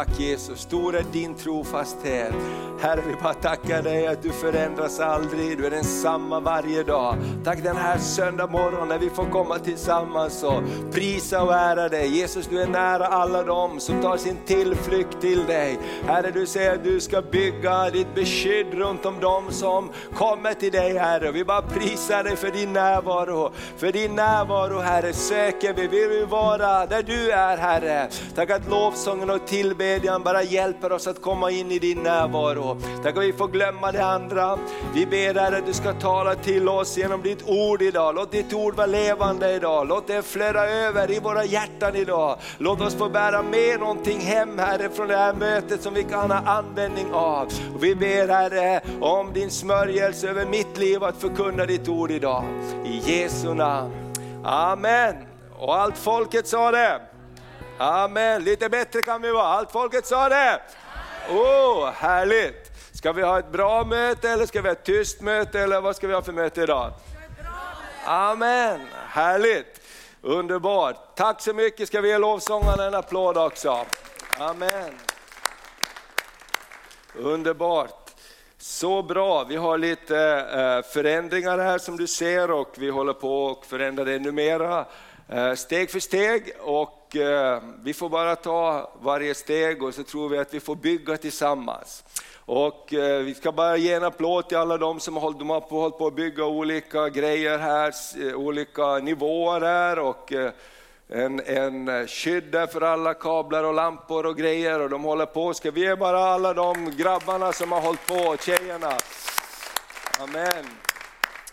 Tack Jesus, stor är din trofasthet. Herre, vi bara tackar dig att du förändras aldrig, du är densamma varje dag. Tack den här söndag morgon när vi får komma tillsammans och prisa och ära dig. Jesus, du är nära alla dem som tar sin tillflykt till dig. Herre, du säger att du ska bygga ditt beskydd runt om dem som kommer till dig Herre. Vi bara prisar dig för din närvaro. För din närvaro Herre söker vi, vi vill vara där du är Herre. Tack att lovsången och tillbedjan bara hjälper oss att komma in i din närvaro. Tack att vi får glömma det andra. Vi ber Herre att du ska tala till oss genom ditt ord idag. Låt ditt ord vara levande idag. Låt det flöda över i våra hjärtan idag. Låt oss få bära med någonting hem Herre från det här mötet som vi kan ha användning av. Och vi ber Herre om din smörjelse över mitt liv att förkunna ditt ord idag. I Jesu namn. Amen. Och allt folket sa det. Amen, lite bättre kan vi vara. Allt folket sa det. Oh, härligt. Ska vi ha ett bra möte eller ska vi ha ett tyst möte eller vad ska vi ha för möte idag? Amen, härligt. Underbart. Tack så mycket. Ska vi ge lovsångarna en applåd också? Amen. Underbart. Så bra, vi har lite eh, förändringar här som du ser och vi håller på att förändra det ännu mera eh, steg för steg och eh, vi får bara ta varje steg och så tror vi att vi får bygga tillsammans. Och eh, vi ska bara ge en applåd till alla de som har hållit, de har hållit på att bygga olika grejer här, eh, olika nivåer här och eh, en, en skydd för alla kablar och lampor och grejer och de håller på. Ska vi ge bara alla de grabbarna som har hållit på, tjejerna. Amen.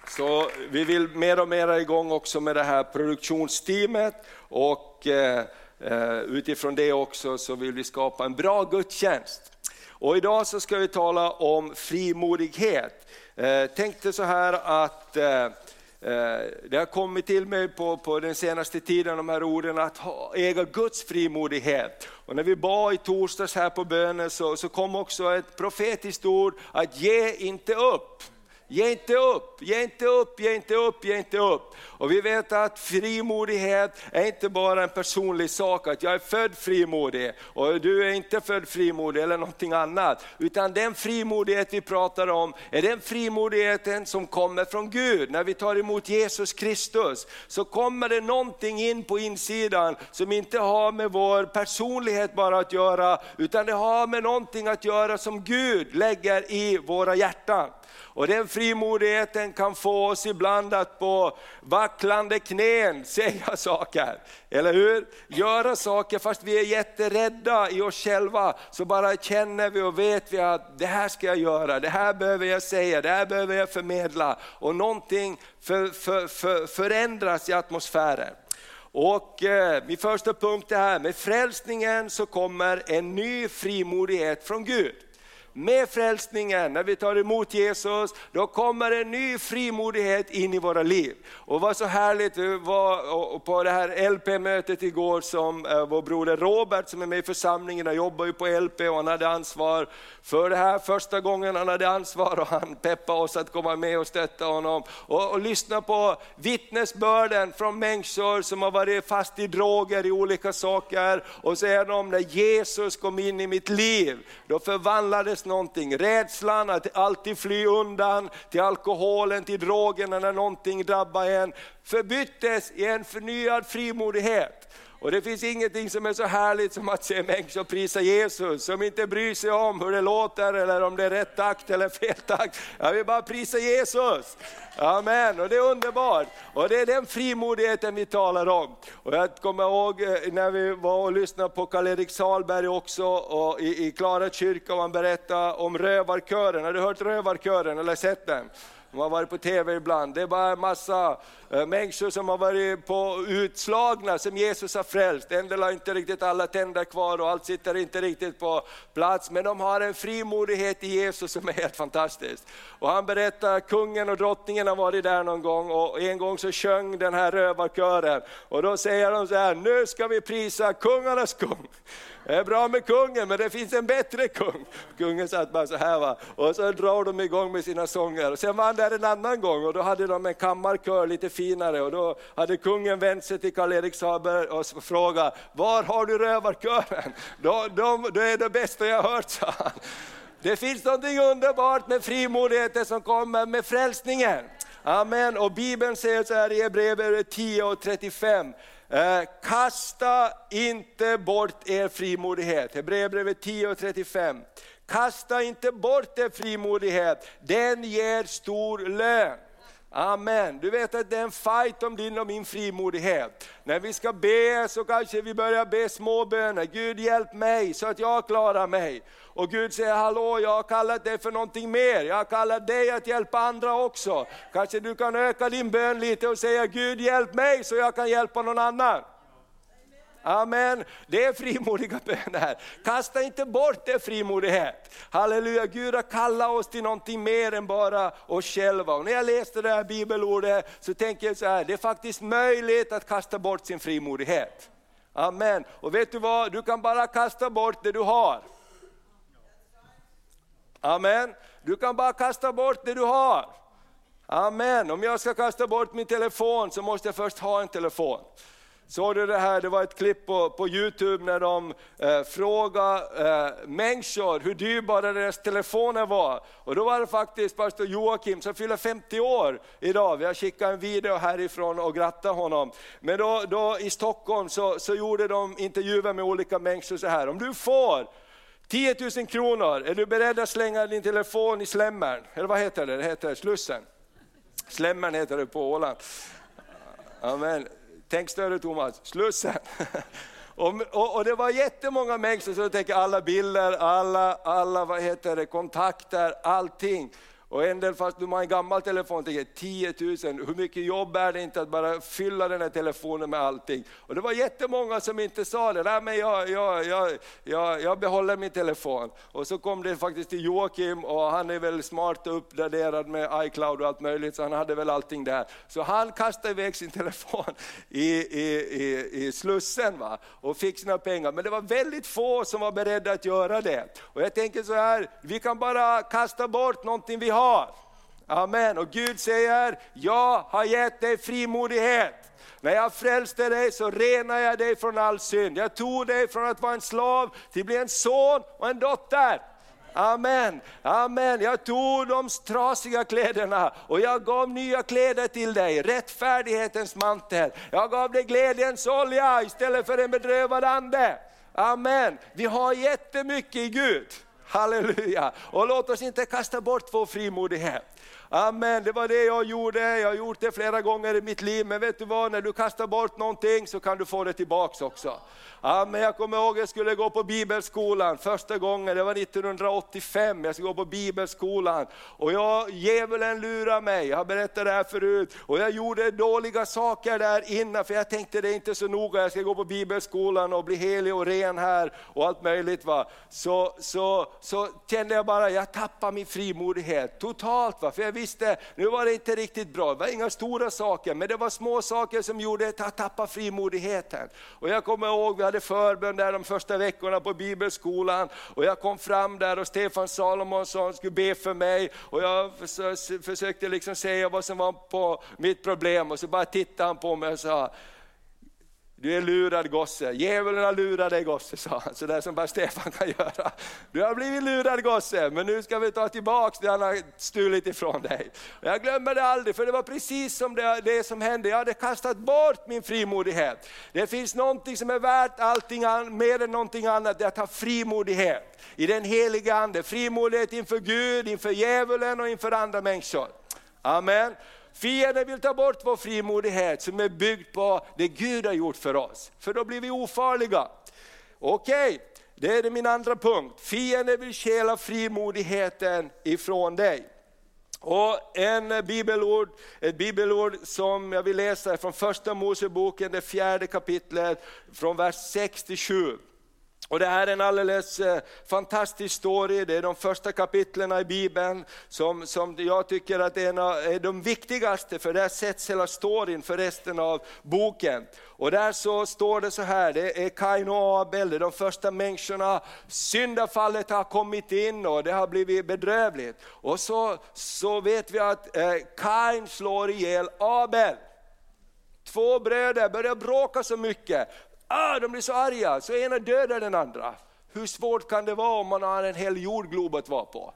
Så vi vill mer och mer igång också med det här produktionsteamet och eh, eh, utifrån det också så vill vi skapa en bra gudstjänst. Och idag så ska vi tala om frimodighet. Tänk tänkte så här att det har kommit till mig på, på den senaste tiden, de här orden, att ha, äga Guds frimodighet. Och när vi bad i torsdags här på bönen så, så kom också ett profetiskt ord, att ge inte upp. Ge inte upp, ge inte upp, ge inte upp, ge inte upp. Och vi vet att frimodighet är inte bara en personlig sak, att jag är född frimodig och du är inte född frimodig eller någonting annat. Utan den frimodighet vi pratar om är den frimodigheten som kommer från Gud. När vi tar emot Jesus Kristus så kommer det någonting in på insidan som inte har med vår personlighet bara att göra, utan det har med någonting att göra som Gud lägger i våra hjärtan. Och den frimodigheten kan få oss ibland att på vacklande knän säga saker, eller hur? Göra saker fast vi är jätterädda i oss själva, så bara känner vi och vet vi att det här ska jag göra, det här behöver jag säga, det här behöver jag förmedla. Och någonting för, för, för, förändras i atmosfären. Och eh, min första punkt är här, med frälsningen så kommer en ny frimodighet från Gud med frälsningen, när vi tar emot Jesus, då kommer en ny frimodighet in i våra liv. Och vad så härligt, vi var på det här LP-mötet igår som eh, vår broder Robert som är med i församlingen, han jobbar ju på LP och han hade ansvar för det här första gången han hade ansvar och han peppade oss att komma med och stötta honom. Och, och lyssna på vittnesbörden från människor som har varit fast i droger, i olika saker. Och säger de, när Jesus kom in i mitt liv, då förvandlades någonting. Rädslan att alltid fly undan till alkoholen, till drogerna när någonting drabbar en, förbyttes i en förnyad frimodighet. Och det finns ingenting som är så härligt som att se människor prisa Jesus, som inte bryr sig om hur det låter eller om det är rätt takt eller fel takt. Jag vill bara prisa Jesus. Amen, och det är underbart. Och det är den frimodigheten vi talar om. Och jag kommer ihåg eh, när vi var och lyssnade på Karl-Erik Salberg också och i, i Klara kyrka och han berättade om rövarkören. Har du hört rövarkören eller sett den? De har varit på TV ibland. Det är bara en massa eh, människor som har varit på utslagna som Jesus har frälst. En del har inte riktigt alla tänder kvar och allt sitter inte riktigt på plats. Men de har en frimodighet i Jesus som är helt fantastisk. Och han berättar, kungen och drottningen har varit där någon gång och en gång så sjöng den här rövarkören. Och då säger de så här, nu ska vi prisa kungarnas kung. Det är bra med kungen, men det finns en bättre kung. Kungen satt bara så här va. Och så drar de igång med sina sånger. Sen var han där en annan gång och då hade de en kammarkör lite finare och då hade kungen vänt sig till Karl-Erik Saber och frågat, var har du rövarkören? De, de, det är det bästa jag har hört, sa han. Det finns någonting underbart med frimodigheten som kommer med frälsningen. Amen. Och Bibeln säger så här i Hebreerbrevet 10 och 35. Eh, kasta inte bort er frimodighet. Hebreerbrevet 10 och 35. Kasta inte bort er frimodighet, den ger stor lön. Amen. Du vet att det är en fight om din och min frimodighet. När vi ska be så kanske vi börjar be småböner. Gud hjälp mig så att jag klarar mig. Och Gud säger, hallå jag har kallat dig för någonting mer. Jag har kallat dig att hjälpa andra också. Kanske du kan öka din bön lite och säga, Gud hjälp mig så jag kan hjälpa någon annan. Amen. Det är frimodiga böner. Kasta inte bort det frimodighet. Halleluja, Gud har kallat oss till någonting mer än bara oss själva. Och när jag läste det här bibelordet så tänker jag så här, det är faktiskt möjligt att kasta bort sin frimodighet. Amen. Och vet du vad, du kan bara kasta bort det du har. Amen. Du kan bara kasta bort det du har. Amen. Om jag ska kasta bort min telefon så måste jag först ha en telefon. Såg du det här, det var ett klipp på, på Youtube när de eh, frågade eh, människor hur dyrbara deras telefoner var. Och då var det faktiskt pastor Joakim som fyller 50 år idag. Vi har skickat en video härifrån och grattat honom. Men då, då i Stockholm så, så gjorde de intervjuer med olika människor så här. Om du får 10 000 kronor, är du beredd att slänga din telefon i slämmern? Eller vad heter det? Det heter Slussen. Slämmern heter det på Åland. Amen. Tänk större Thomas, Slussen. Och, och, och, det var jättemånga människor som tänker alla bilder, alla, alla vad heter det, kontakter, allting. Och en del, fast du har en gammal telefon, tänker 10 000, hur mycket jobb är det inte att bara fylla den här telefonen med allting? Och det var jättemånga som inte sa det, nej men jag, jag, jag, jag, jag behåller min telefon. Och så kom det faktiskt till Joakim och han är väl smart och uppdaterad med iCloud och allt möjligt, så han hade väl allting där. Så han kastade iväg sin telefon i, i, i, i Slussen va? och fick sina pengar. Men det var väldigt få som var beredda att göra det. Och jag tänker så här, vi kan bara kasta bort någonting vi har har. Amen. Och Gud säger, jag har gett dig frimodighet. När jag frälste dig så renar jag dig från all synd. Jag tog dig från att vara en slav till att bli en son och en dotter. Amen, amen. Jag tog de trasiga kläderna och jag gav nya kläder till dig, rättfärdighetens mantel. Jag gav dig glädjens olja istället för en bedrövad ande. Amen. Vi har jättemycket i Gud. Halleluja! Och låt oss inte kasta bort vår frimodighet. Amen, det var det jag gjorde, jag har gjort det flera gånger i mitt liv, men vet du vad, när du kastar bort någonting så kan du få det tillbaks också. Amen, jag kommer ihåg jag skulle gå på bibelskolan första gången, det var 1985, jag skulle gå på bibelskolan. Och jag, djävulen lurade mig, jag har berättat det här förut. Och jag gjorde dåliga saker där innan, för jag tänkte det är inte så noga, jag ska gå på bibelskolan och bli helig och ren här och allt möjligt. Va? Så, så, så kände jag bara, jag tappade min frimodighet totalt. Va? För jag visste, nu var det inte riktigt bra, det var inga stora saker, men det var små saker som gjorde att jag tappade frimodigheten. Och jag kommer ihåg, vi hade förbön där de första veckorna på bibelskolan, och jag kom fram där och Stefan Salomonsson skulle be för mig, och jag försökte liksom säga vad som var på mitt problem, och så bara tittade han på mig och sa, du är lurad gosse, djävulen har lurat dig gosse, sa han, sådär som bara Stefan kan göra. Du har blivit lurad gosse, men nu ska vi ta tillbaka det han har stulit ifrån dig. Jag glömmer det aldrig, för det var precis som det, det som hände, jag hade kastat bort min frimodighet. Det finns någonting som är värt allting mer än någonting annat, det är att ha frimodighet i den heliga Ande. Frimodighet inför Gud, inför djävulen och inför andra människor. Amen. Fienden vill ta bort vår frimodighet som är byggd på det Gud har gjort för oss, för då blir vi ofarliga. Okej, okay, det är min andra punkt. Fienden vill stjäla frimodigheten ifrån dig. Och en bibelord, ett bibelord som jag vill läsa från första Moseboken, det fjärde kapitlet, från vers 6 till 7. Och det här är en alldeles eh, fantastisk story, det är de första kapitlen i Bibeln som, som jag tycker att är, en av, är de viktigaste, för där sätts hela storyn för resten av boken. Och där så står det så här, det är Kain och Abel, det är de första människorna, syndafallet har kommit in och det har blivit bedrövligt. Och så, så vet vi att eh, Kain slår ihjäl Abel. Två bröder börjar bråka så mycket, ah, de blir så arga, så ena dödar den andra. Hur svårt kan det vara om man har en hel jordglob att vara på?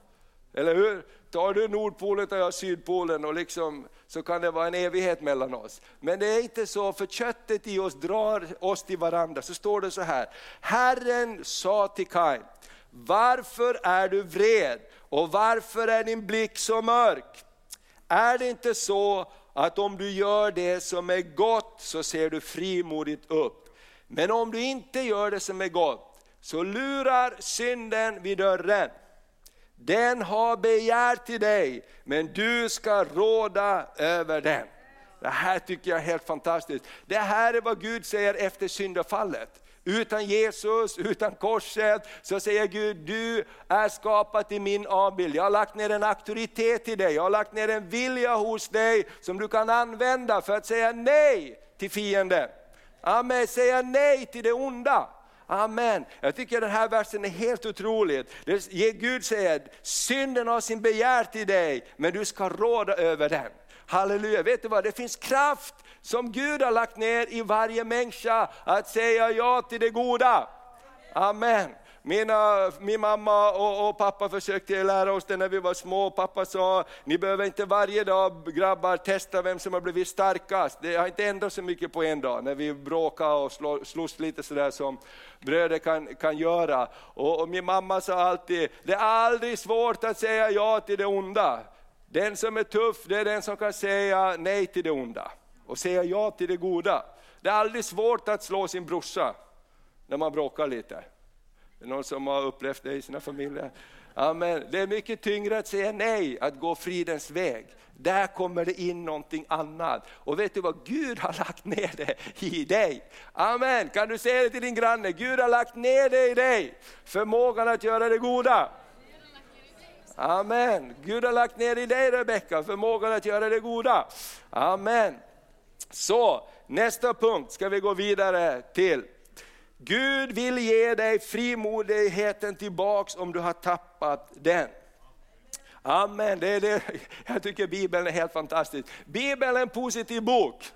Eller hur? Tar du Nordpolen tar jag Sydpolen och liksom, så kan det vara en evighet mellan oss. Men det är inte så, för köttet i oss drar oss till varandra. Så står det så här, Herren sa till Kain, varför är du vred och varför är din blick så mörk? Är det inte så att om du gör det som är gott så ser du frimodigt upp? Men om du inte gör det som är gott, så lurar synden vid dörren. Den har begär till dig, men du ska råda över den. Det här tycker jag är helt fantastiskt. Det här är vad Gud säger efter syndafallet. Utan Jesus, utan korset, så säger Gud, du är skapad i min avbild. Jag har lagt ner en auktoritet i dig, jag har lagt ner en vilja hos dig som du kan använda för att säga nej till fienden. Amen, säga nej till det onda. Amen. Jag tycker den här versen är helt otrolig. Gud säger, synden har sin begär till dig, men du ska råda över den. Halleluja, vet du vad, det finns kraft som Gud har lagt ner i varje människa att säga ja till det goda. Amen. Mina, min mamma och, och, pappa försökte lära oss det när vi var små. Pappa sa, ni behöver inte varje dag grabbar testa vem som har blivit starkast. Det har inte ändrat så mycket på en dag, när vi bråkade och slå, slogs lite sådär som bröder kan, kan göra. Och, och min mamma sa alltid, det är aldrig svårt att säga ja till det onda. Den som är tuff, det är den som kan säga nej till det onda och säga ja till det goda. Det är aldrig svårt att slå sin brorsa när man bråkar lite. Det är någon som har upplevt det i sina familjer? Amen. Det är mycket tyngre att säga nej, att gå fridens väg. Där kommer det in någonting annat. Och vet du vad, Gud har lagt ner det i dig. Amen, kan du säga det till din granne? Gud har lagt ner det i dig, förmågan att göra det goda. Amen, Gud har lagt ner i dig Rebecka, förmågan att göra det goda. Amen. Så, nästa punkt ska vi gå vidare till. Gud vill ge dig frimodigheten tillbaks om du har tappat den. Amen, det är det. jag tycker Bibeln är helt fantastisk. Bibeln är en positiv bok.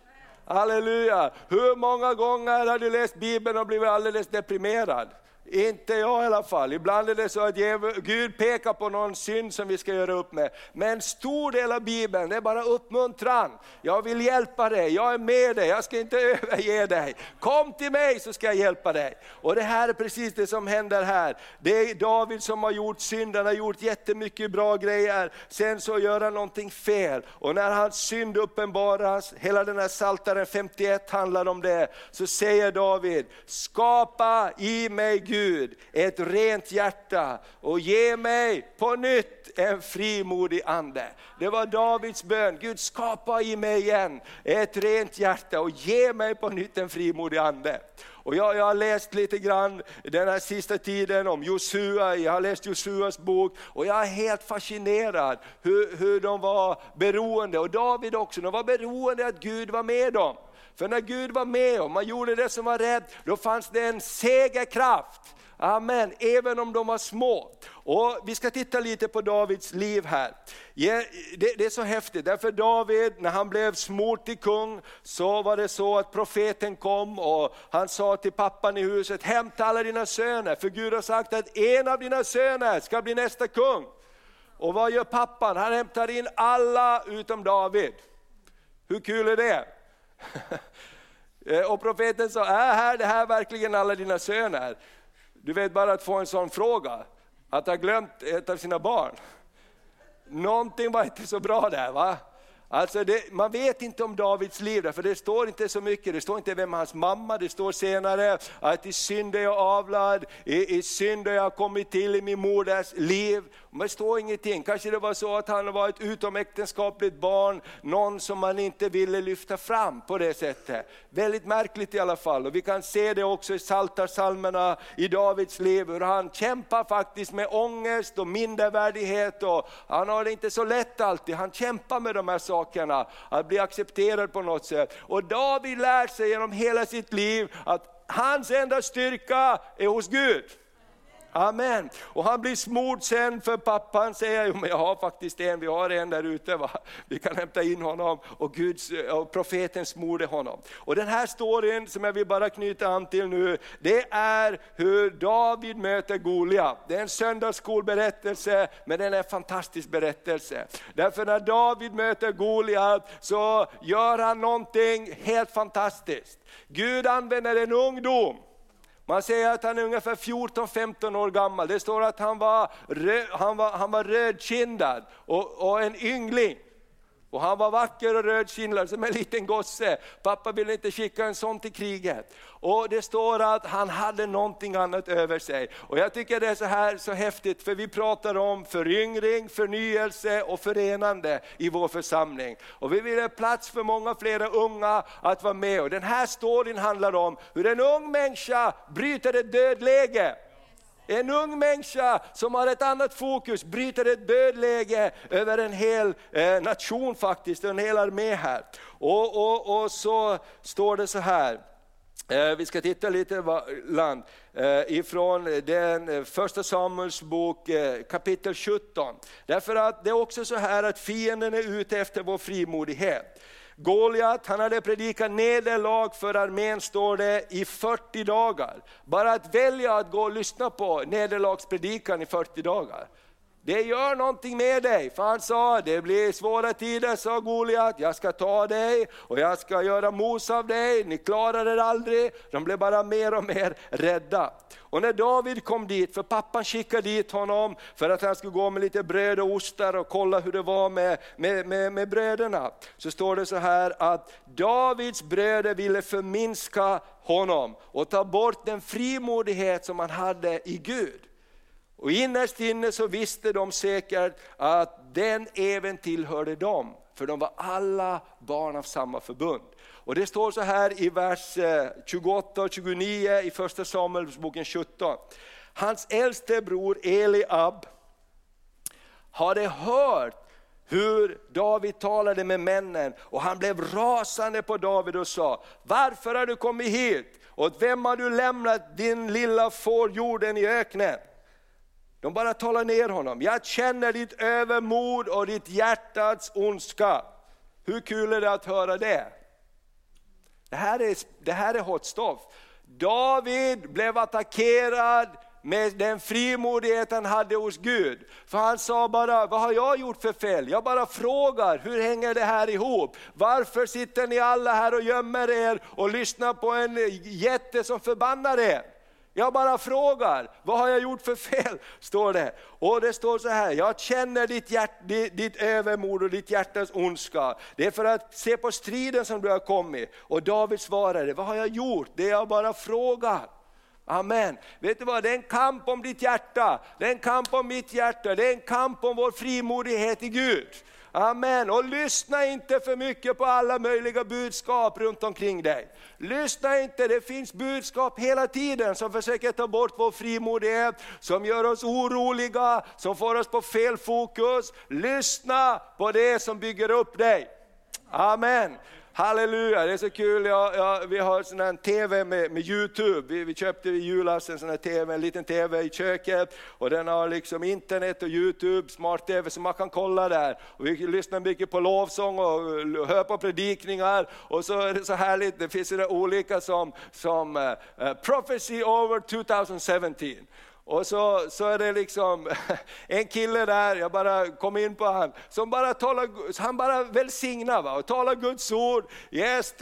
Halleluja! Hur många gånger har du läst Bibeln och blivit alldeles deprimerad? Inte jag i alla fall. Ibland är det så att Gud pekar på någon synd som vi ska göra upp med. Men en stor del av Bibeln det är bara uppmuntran. Jag vill hjälpa dig, jag är med dig, jag ska inte överge dig. Kom till mig så ska jag hjälpa dig. Och det här är precis det som händer här. Det är David som har gjort synd, han har gjort jättemycket bra grejer. Sen så gör han någonting fel. Och när hans synd uppenbaras, hela den här Psaltaren 51 handlar om det, så säger David, skapa i mig Gud Gud ett rent hjärta och ge mig på nytt en frimodig ande. Det var Davids bön, Gud skapa i mig igen ett rent hjärta och ge mig på nytt en frimodig ande. Och jag, jag, har läst lite grann den här sista tiden om Josua, jag har läst Josuas bok och jag är helt fascinerad hur, hur de var beroende, och David också, de var beroende att Gud var med dem. För när Gud var med och man gjorde det som var rätt, då fanns det en segerkraft. Amen, även om de var små. Och Vi ska titta lite på Davids liv här. Det är så häftigt, därför David, när han blev smort till kung, så var det så att profeten kom och han sa till pappan i huset, hämta alla dina söner, för Gud har sagt att en av dina söner ska bli nästa kung. Och vad gör pappan? Han hämtar in alla utom David. Hur kul är det? Eh, och profeten sa, är här det här verkligen alla dina söner? Du vet bara att få en sån fråga, att ha glömt ett av sina barn. Någonting var inte så bra där va? Alltså det, man vet inte om Davids liv, för det står inte så mycket. Det står inte vem hans mamma, det står senare att i synd är jag avlad, i, i synd har jag kommit till i min moders liv. Det står ingenting. Kanske det var så att han var ett utomäktenskapligt barn, någon som man inte ville lyfta fram på det sättet. Väldigt märkligt i alla fall. Och vi kan se det också i Psaltarpsalmerna i Davids liv, hur han kämpar faktiskt med ångest och mindervärdighet. Och han har det inte så lätt alltid, han kämpar med de här sakerna, att bli accepterad på något sätt. Och David lär sig genom hela sitt liv att hans enda styrka är hos Gud. Amen. Och han blir smord sen för pappan säger, jo men jag har faktiskt en, vi har en där ute, va? vi kan hämta in honom. Och, Guds, eh, och profeten smorde honom. Och den här storyn som jag vill bara knyta an till nu, det är hur David möter Goliat. Det är en söndagsskolberättelse, men den är en fantastisk berättelse. Därför när David möter Goliat så gör han någonting helt fantastiskt. Gud använder en ungdom man säger att han är ungefär 14-15 år gammal. Det står att han var, röd, han var, han var rödkindad och, och en yngling. Och han var vacker och rödkindlad som en liten gosse. Pappa ville inte skicka en sån till kriget. Och det står att han hade någonting annat över sig. Och jag tycker det är så här så häftigt, för vi pratar om föryngring, förnyelse och förenande i vår församling. Och vi vill ha plats för många flera unga att vara med. Och den här storyn handlar om hur en ung människa bryter ett dödläge. En ung människa som har ett annat fokus bryter ett dödläge över en hel eh, nation faktiskt, en hel armé här. Och, och, och så står det så här, eh, vi ska titta lite land, eh, ifrån den första Samuels bok kapitel 17. Därför att det är också så här att fienden är ute efter vår frimodighet. Goliat, han hade predikat nederlag för armén står det i 40 dagar. Bara att välja att gå och lyssna på nederlagspredikan i 40 dagar. Det gör någonting med dig, för han sa, det blir svåra tider, sa Goliat, jag ska ta dig och jag ska göra mos av dig, ni klarar er aldrig. De blev bara mer och mer rädda. Och när David kom dit, för pappan skickade dit honom för att han skulle gå med lite bröd och ostar och kolla hur det var med, med, med, med bröderna. Så står det så här att Davids bröder ville förminska honom och ta bort den frimodighet som han hade i Gud. Och innerst inne så visste de säkert att den även tillhörde dem, för de var alla barn av samma förbund. Och det står så här i vers eh, 28 och 29 i första Samuelsboken 17. Hans äldste bror Eliab hade hört hur David talade med männen och han blev rasande på David och sa, varför har du kommit hit? Och vem har du lämnat din lilla fårjorden i öknen? De bara talar ner honom. Jag känner ditt övermod och ditt hjärtats ondska. Hur kul är det att höra det? Det här är, det här är hot stuff. David blev attackerad med den frimodighet han hade hos Gud. För han sa bara, vad har jag gjort för fel? Jag bara frågar, hur hänger det här ihop? Varför sitter ni alla här och gömmer er och lyssnar på en jätte som förbannar er? Jag bara frågar, vad har jag gjort för fel? Står det. Och det står så här, jag känner ditt, hjärt, ditt, ditt övermod och ditt hjärtas ondska. Det är för att se på striden som du har kommit. Och David svarade, vad har jag gjort? Det är jag bara frågar. Amen. Vet du vad, det är en kamp om ditt hjärta, det är en kamp om mitt hjärta, det är en kamp om vår frimodighet i Gud. Amen. Och lyssna inte för mycket på alla möjliga budskap runt omkring dig. Lyssna inte, det finns budskap hela tiden som försöker ta bort vår frimodighet, som gör oss oroliga, som får oss på fel fokus. Lyssna på det som bygger upp dig. Amen. Halleluja, det är så kul. Ja, ja, vi har sån här TV med, med Youtube. Vi, vi köpte i julas en sån här TV, en liten TV i köket och den har liksom internet och Youtube, smart-TV så man kan kolla där. Och vi lyssnar mycket på lovsång och hör på predikningar och så är det så härligt, det finns det olika som, som uh, Prophecy over 2017. Och så, så är det liksom en kille där, jag bara kom in på han, som bara talar, han bara välsignar va? och talar Guds ord. Yes,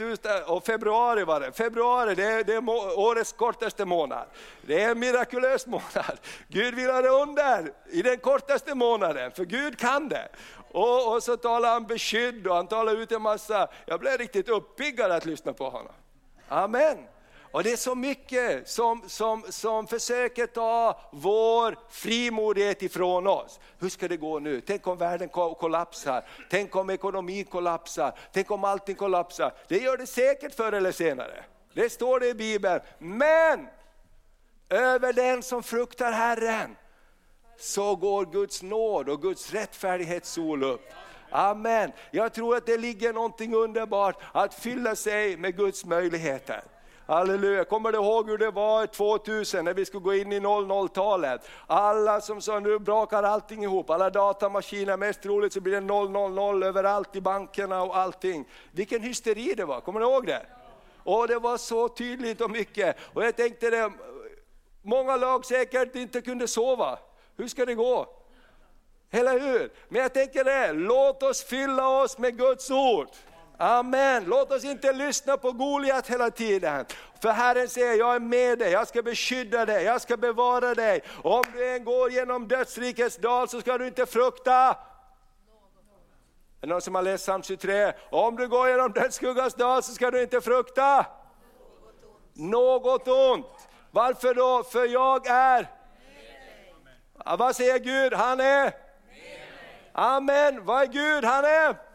och februari var det, februari det är, det är årets kortaste månad. Det är en mirakulös månad. Gud vill ha det under i den kortaste månaden, för Gud kan det. Och, och så talar han beskydd och han talar ut en massa, jag blev riktigt uppiggad att lyssna på honom. Amen. Och det är så mycket som, som, som försöker ta vår frimodighet ifrån oss. Hur ska det gå nu? Tänk om världen kollapsar? Tänk om ekonomin kollapsar? Tänk om allting kollapsar? Det gör det säkert förr eller senare. Det står det i Bibeln. Men över den som fruktar Herren så går Guds nåd och Guds rättfärdighetssol upp. Amen. Jag tror att det ligger någonting underbart att fylla sig med Guds möjligheter. Halleluja, kommer du ihåg hur det var 2000 när vi skulle gå in i 00-talet? Alla som sa nu brakar allting ihop, alla datamaskiner, mest troligt så blir det 000 överallt i bankerna och allting. Vilken hysteri det var, kommer du ihåg det? Och det var så tydligt och mycket. Och jag tänkte det, många lag säkert inte kunde sova. Hur ska det gå? Eller hur? Men jag tänker det, låt oss fylla oss med Guds ord. Amen. Låt oss inte lyssna på Goliat hela tiden. För Herren säger, jag är med dig, jag ska beskydda dig, jag ska bevara dig. Om du än går genom dödsrikets dal så ska du inte frukta. Är det någon som har läst psalm 23? Om du går genom dödsskuggans dal så ska du inte frukta. Något ont. Varför då? För jag är vad säger Gud? Han är? Amen. Vad är Gud? Han är?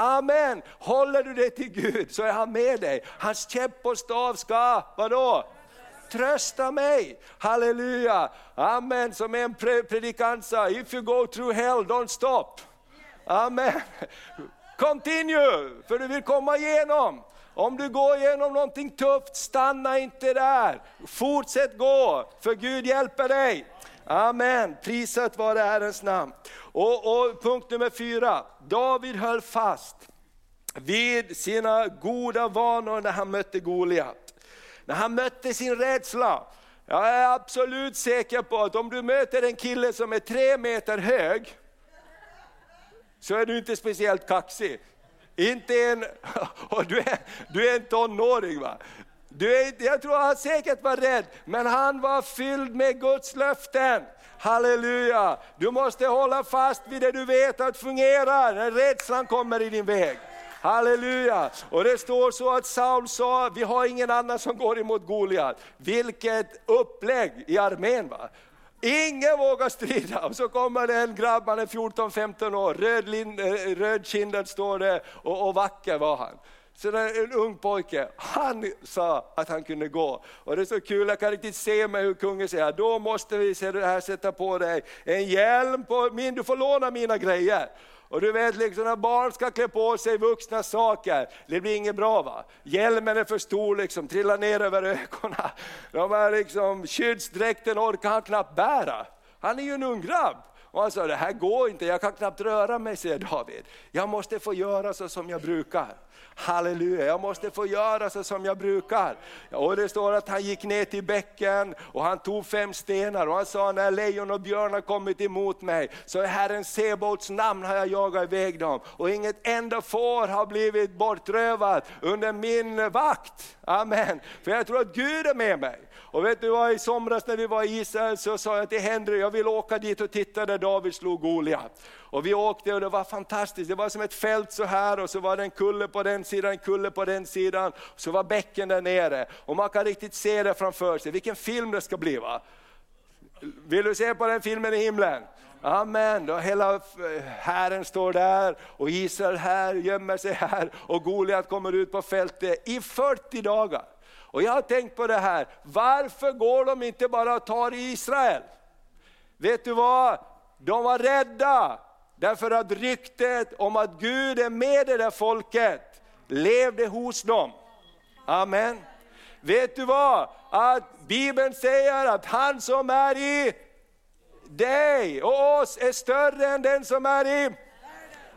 Amen. Håller du dig till Gud så är han med dig. Hans käpp och stav ska, vadå? Trösta mig. Halleluja. Amen. Som en predikant sa, if you go through hell, don't stop. Amen. Continue, för du vill komma igenom. Om du går igenom någonting tufft, stanna inte där. Fortsätt gå, för Gud hjälper dig. Amen, prisat vare Herrens namn. Och, och punkt nummer fyra, David höll fast vid sina goda vanor när han mötte Goliat. När han mötte sin rädsla. Jag är absolut säker på att om du möter en kille som är tre meter hög, så är du inte speciellt kaxig. Inte en, och du är, du är en tonåring. Va? Du är, jag tror han säkert var rädd, men han var fylld med Guds löften. Halleluja! Du måste hålla fast vid det du vet att fungerar när rädslan kommer i din väg. Halleluja! Och det står så att Saul sa, vi har ingen annan som går emot Goliat. Vilket upplägg i armén! Va? Ingen vågar strida. Och så kommer det en grabb, han är 14-15 år, rödkindad röd eh, står det och, och vacker var han. Så en ung pojke, han sa att han kunde gå. Och det är så kul, jag kan riktigt se mig hur kungen säger, då måste vi se det här, sätta på dig en hjälm, på min, du får låna mina grejer. Och du vet, liksom, när barn ska klä på sig vuxna saker, det blir inget bra. va? Hjälmen är för stor, liksom, trillar ner över ögonen. De här liksom, skyddsdräkten orkar han knappt bära. Han är ju en ung grabb. Och han sa, det här går inte, jag kan knappt röra mig, säger David. Jag måste få göra så som jag brukar. Halleluja, jag måste få göra så som jag brukar. Och det står att han gick ner till bäcken och han tog fem stenar och han sa, när lejon och björn har kommit emot mig, så i Herren Sebaots namn har jag jagat iväg dem. Och inget enda får har blivit bortrövat under min vakt. Amen. För jag tror att Gud är med mig. Och vet du vad, i somras när vi var i Israel så sa jag till Henry, jag vill åka dit och titta där David slog Goliat. Och vi åkte och det var fantastiskt, det var som ett fält så här och så var det en kulle på den sidan, en kulle på den sidan, och så var bäcken där nere. Och man kan riktigt se det framför sig, vilken film det ska bli va? Vill du se på den filmen i himlen? Amen, då hela eh, hären står där och Israel här gömmer sig här och Goliat kommer ut på fältet i 40 dagar. Och jag har tänkt på det här, varför går de inte bara och tar Israel? Vet du vad? De var rädda, därför att ryktet om att Gud är med det där folket levde hos dem. Amen. Vet du vad? Att Bibeln säger att han som är i dig och oss är större än den som är i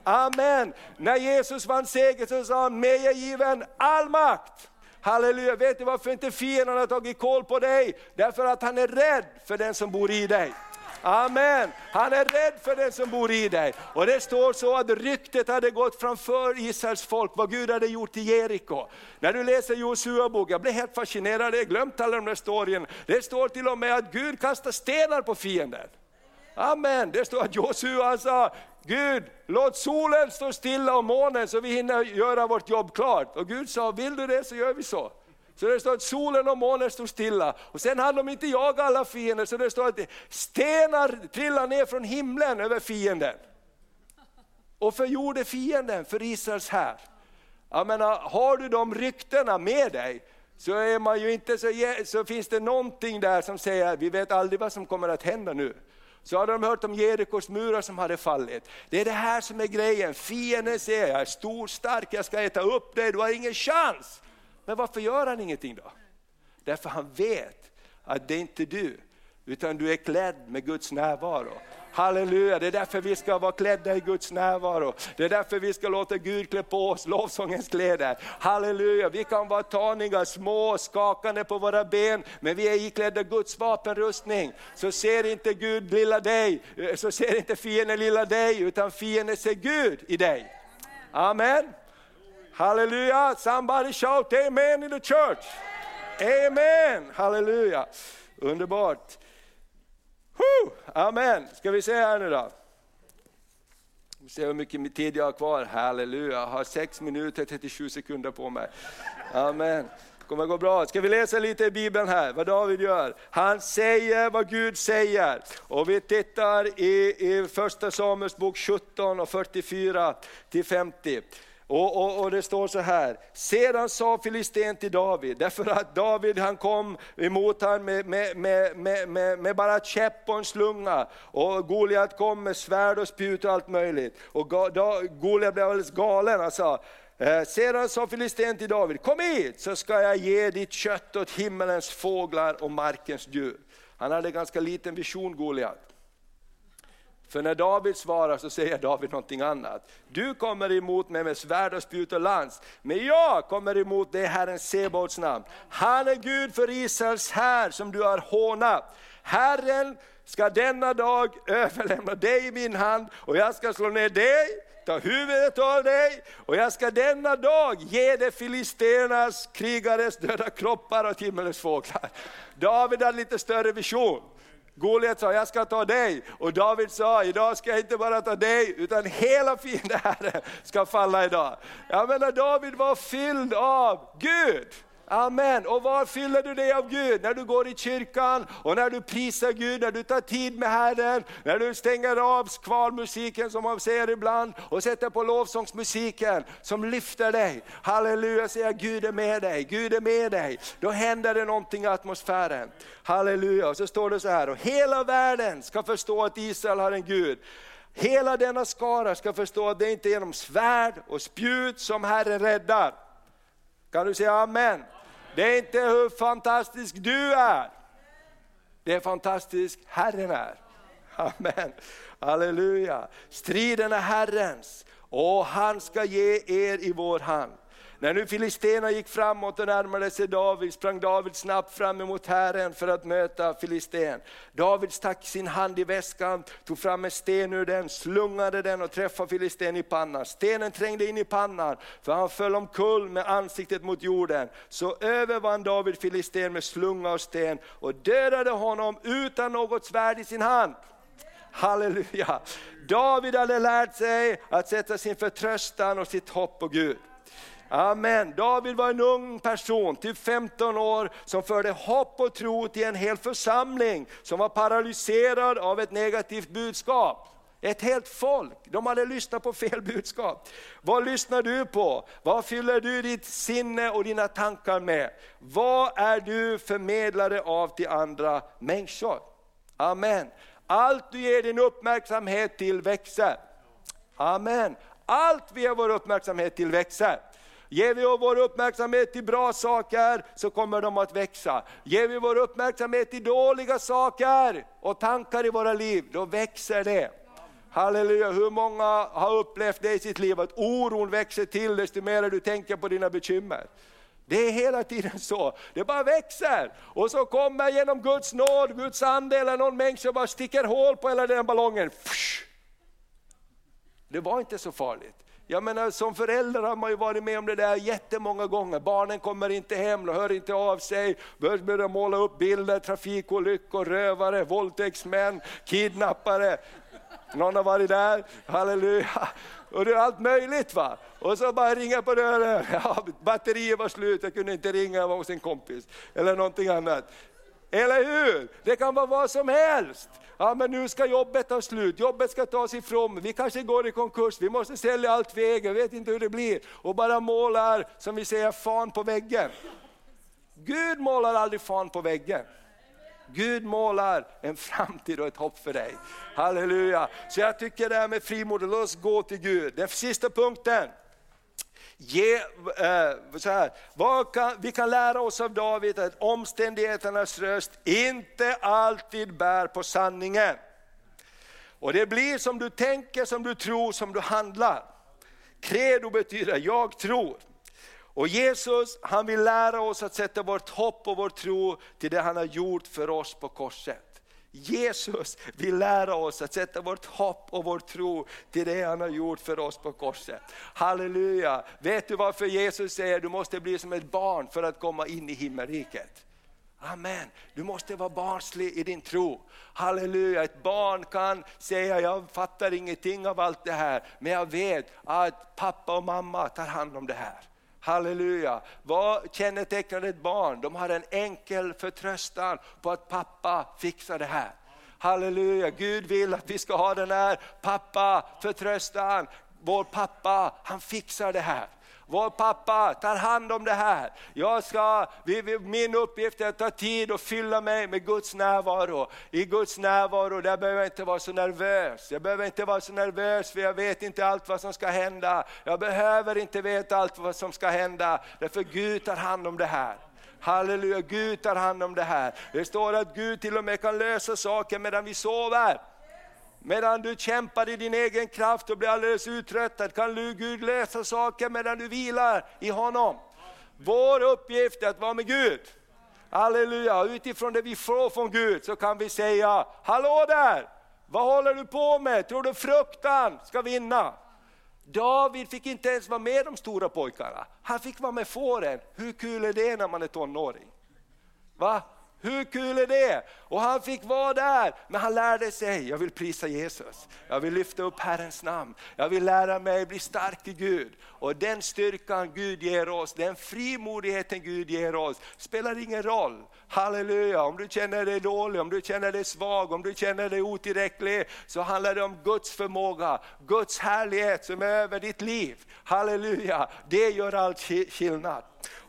Amen. När Jesus vann seger så sa han, mig är given all makt Halleluja, vet du varför inte fienden har tagit koll på dig? Därför att han är rädd för den som bor i dig. Amen. Han är rädd för den som bor i dig. Och det står så att ryktet hade gått framför Israels folk, vad Gud hade gjort i Jeriko. När du läser Josua bok, jag blev helt fascinerad, jag har glömt alla de där storyn. Det står till och med att Gud kastar stenar på fienden. Amen, det står att Josua sa, Gud, låt solen stå stilla och månen så vi hinner göra vårt jobb klart. Och Gud sa, vill du det så gör vi så. Så det står att solen och månen stod stilla. Och sen hann de inte jaga alla fiender, så det står att stenar trillar ner från himlen över fienden. Och förgjorde fienden för Israels här. Jag menar, har du de ryktena med dig, så, är man ju inte så, så finns det någonting där som säger, vi vet aldrig vad som kommer att hända nu. Så hade de hört om Jerikos murar som hade fallit. Det är det här som är grejen, fienden säger, jag är stor, stark, jag ska äta upp dig, du har ingen chans. Men varför gör han ingenting då? Därför han vet att det är inte du, utan du är klädd med Guds närvaro. Halleluja, det är därför vi ska vara klädda i Guds närvaro. Det är därför vi ska låta Gud klä på oss lovsångens kläder. Halleluja, vi kan vara taniga, små, skakande på våra ben, men vi är iklädda Guds vapenrustning. Så ser inte Gud lilla dig, eh, så ser inte fienden lilla dig, utan fienden ser Gud i dig. Amen. Halleluja, somebody shout amen in the church. Amen, halleluja. Underbart. Amen, ska vi se här nu då. Vi ser hur mycket tid jag har kvar, halleluja. Jag har 6 minuter 37 sekunder på mig. Amen. Det kommer gå bra. Ska vi läsa lite i Bibeln här, vad David gör? Han säger vad Gud säger. Och vi tittar i, i första Samuels bok 17 och 44 till 50. Och, och, och, det står så här, sedan sa filisten till David, därför att David han kom emot honom med, med, med, med, med bara käpp och en slunga. Och Goliat kom med svärd och spjut och allt möjligt. Och Goliat blev alldeles galen, han sa, eh, sedan sa filisten till David, kom hit så ska jag ge ditt kött åt himmelens fåglar och markens djur. Han hade ganska liten vision Goliat. För när David svarar så säger David någonting annat. Du kommer emot mig med svärd och spjut och lans, men jag kommer emot dig Herren Sebaots namn. Han är Gud för Israels här som du har hånat. Herren ska denna dag överlämna dig i min hand och jag ska slå ner dig, ta huvudet av dig och jag ska denna dag ge dig filisternas krigares döda kroppar och himmelens fåglar. David hade lite större vision. Goliat sa, jag ska ta dig. Och David sa, idag ska jag inte bara ta dig, utan hela fienden ska falla idag. Jag menar, David var fylld av Gud. Amen. Och var fyller du dig av Gud? När du går i kyrkan och när du prisar Gud, när du tar tid med Herren, när du stänger av skvalmusiken som man säger ibland och sätter på lovsångsmusiken som lyfter dig. Halleluja, säger Gud är med dig, Gud är med dig. Då händer det någonting i atmosfären. Halleluja, och så står det så här, och hela världen ska förstå att Israel har en Gud. Hela denna skara ska förstå att det inte är genom svärd och spjut som Herren räddar. Kan du säga amen? Det är inte hur fantastisk du är. Det är fantastisk Herren är. Amen. Halleluja. Striden är Herrens och han ska ge er i vår hand. När nu filisterna gick framåt och närmade sig David sprang David snabbt fram emot Herren för att möta filisten. David stack sin hand i väskan, tog fram en sten ur den, slungade den och träffade filisten i pannan. Stenen trängde in i pannan för han föll omkull med ansiktet mot jorden. Så övervann David filisten med slunga och sten och dödade honom utan något svärd i sin hand. Halleluja! David hade lärt sig att sätta sin förtröstan och sitt hopp på Gud. Amen. David var en ung person, typ 15 år, som förde hopp och tro till en hel församling som var paralyserad av ett negativt budskap. Ett helt folk, de hade lyssnat på fel budskap. Vad lyssnar du på? Vad fyller du ditt sinne och dina tankar med? Vad är du förmedlare av till andra människor? Amen. Allt du ger din uppmärksamhet till växer. Amen. Allt vi ger vår uppmärksamhet till växer. Ger vi vår uppmärksamhet till bra saker så kommer de att växa. Ger vi vår uppmärksamhet till dåliga saker och tankar i våra liv, då växer det. Halleluja, hur många har upplevt det i sitt liv, att oron växer till desto mer du tänker på dina bekymmer. Det är hela tiden så, det bara växer. Och så kommer genom Guds nåd, Guds ande eller någon människa bara sticker hål på hela den ballongen. Det var inte så farligt. Jag menar, eh, som förälder har man ju varit med om det där jättemånga gånger. Barnen kommer inte hem, de hör inte av sig, börjar måla upp bilder, trafikolyckor, rövare, våldtäktsmän, kidnappare. Någon har varit där, halleluja. Och det är allt möjligt. va. Och så bara ringa på dörren, ja, batteriet var slut, jag kunde inte ringa, jag var hos en kompis. Eller någonting annat. Eller hur? Det kan vara vad som helst. Ja, men nu ska jobbet ta slut, jobbet ska tas ifrån mig, vi kanske går i konkurs, vi måste sälja allt vi äger, vet inte hur det blir. Och bara målar, som vi säger, fan på väggen. Gud målar aldrig fan på väggen. Gud målar en framtid och ett hopp för dig. Halleluja! Så jag tycker det här med frimod låt oss gå till Gud. Den sista punkten. Ge, eh, så här, kan, vi kan lära oss av David att omständigheternas röst inte alltid bär på sanningen. Och det blir som du tänker, som du tror, som du handlar. Credo betyder jag tror. Och Jesus han vill lära oss att sätta vårt hopp och vår tro till det han har gjort för oss på korset. Jesus vill lära oss att sätta vårt hopp och vår tro till det han har gjort för oss på korset. Halleluja! Vet du varför Jesus säger du måste bli som ett barn för att komma in i himmelriket? Amen. Du måste vara barnslig i din tro. Halleluja, ett barn kan säga jag fattar ingenting av allt det här, men jag vet att pappa och mamma tar hand om det här. Halleluja. Vad kännetecknar ett barn? De har en enkel förtröstan på att pappa fixar det här. Halleluja, Gud vill att vi ska ha den här pappa förtröstan. Vår pappa, han fixar det här. Vår pappa tar hand om det här. Jag ska, min uppgift är att ta tid och fylla mig med Guds närvaro. I Guds närvaro där behöver jag inte vara så nervös. Jag behöver inte vara så nervös för jag vet inte allt vad som ska hända. Jag behöver inte veta allt vad som ska hända, därför Gud tar hand om det här. Halleluja, Gud tar hand om det här. Det står att Gud till och med kan lösa saker medan vi sover. Medan du kämpar i din egen kraft och blir alldeles uttröttad kan du Gud lösa saker medan du vilar i honom. Vår uppgift är att vara med Gud. Halleluja, utifrån det vi får från Gud så kan vi säga, hallå där! Vad håller du på med? Tror du fruktan ska vinna? David fick inte ens vara med de stora pojkarna, han fick vara med fåren. Hur kul är det när man är tonåring? Va? Hur kul är det? Och han fick vara där, men han lärde sig, jag vill prisa Jesus, jag vill lyfta upp Herrens namn, jag vill lära mig bli stark i Gud. Och den styrkan Gud ger oss, den frimodigheten Gud ger oss, spelar ingen roll. Halleluja, om du känner dig dålig, om du känner dig svag, om du känner dig otillräcklig, så handlar det om Guds förmåga, Guds härlighet som är över ditt liv. Halleluja, det gör all skillnad.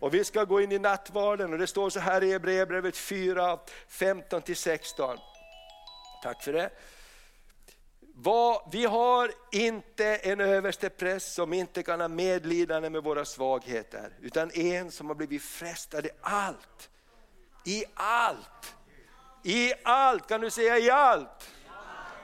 Och vi ska gå in i nattvarden och det står så här i Hebreerbrevet 4, 15 15-16. Tack för det. Vi har inte en överste präst som inte kan ha medlidande med våra svagheter, utan en som har blivit frestad i allt. I allt! I allt, kan du säga i allt?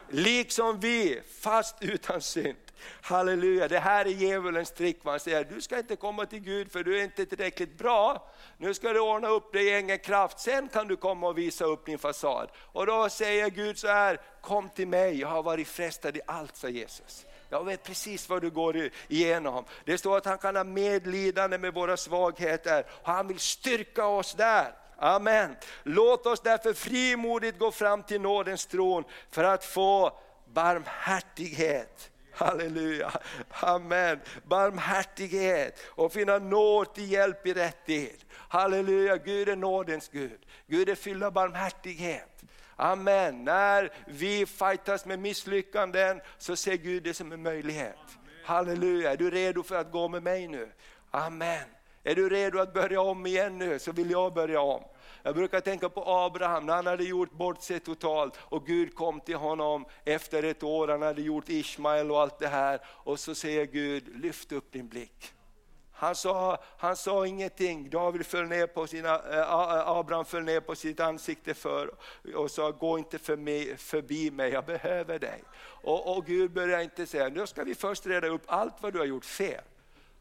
Liksom vi, fast utan synd. Halleluja, det här är djävulens trick. Man säger du ska inte komma till Gud för du är inte tillräckligt bra. Nu ska du ordna upp dig i egen kraft, sen kan du komma och visa upp din fasad. Och då säger Gud så här, kom till mig, jag har varit frestad i allt, sa Jesus. Jag vet precis vad du går igenom. Det står att han kan ha medlidande med våra svagheter, han vill styrka oss där. Amen. Låt oss därför frimodigt gå fram till nådens tron för att få barmhärtighet Halleluja, amen. Barmhärtighet och finna nåd till hjälp i rätt tid. Halleluja, Gud är nådens Gud. Gud är fylld av barmhärtighet. Amen. När vi fightas med misslyckanden så ser Gud det som en möjlighet. Halleluja, är du redo för att gå med mig nu? Amen. Är du redo att börja om igen nu så vill jag börja om. Jag brukar tänka på Abraham när han hade gjort bort sig totalt och Gud kom till honom efter ett år, han hade gjort Ismael och allt det här och så säger Gud, lyft upp din blick. Han sa, han sa ingenting, David föll ner på sina, eh, Abraham föll ner på sitt ansikte för och sa, gå inte för mig, förbi mig, jag behöver dig. Och, och Gud började inte säga, nu ska vi först reda upp allt vad du har gjort fel.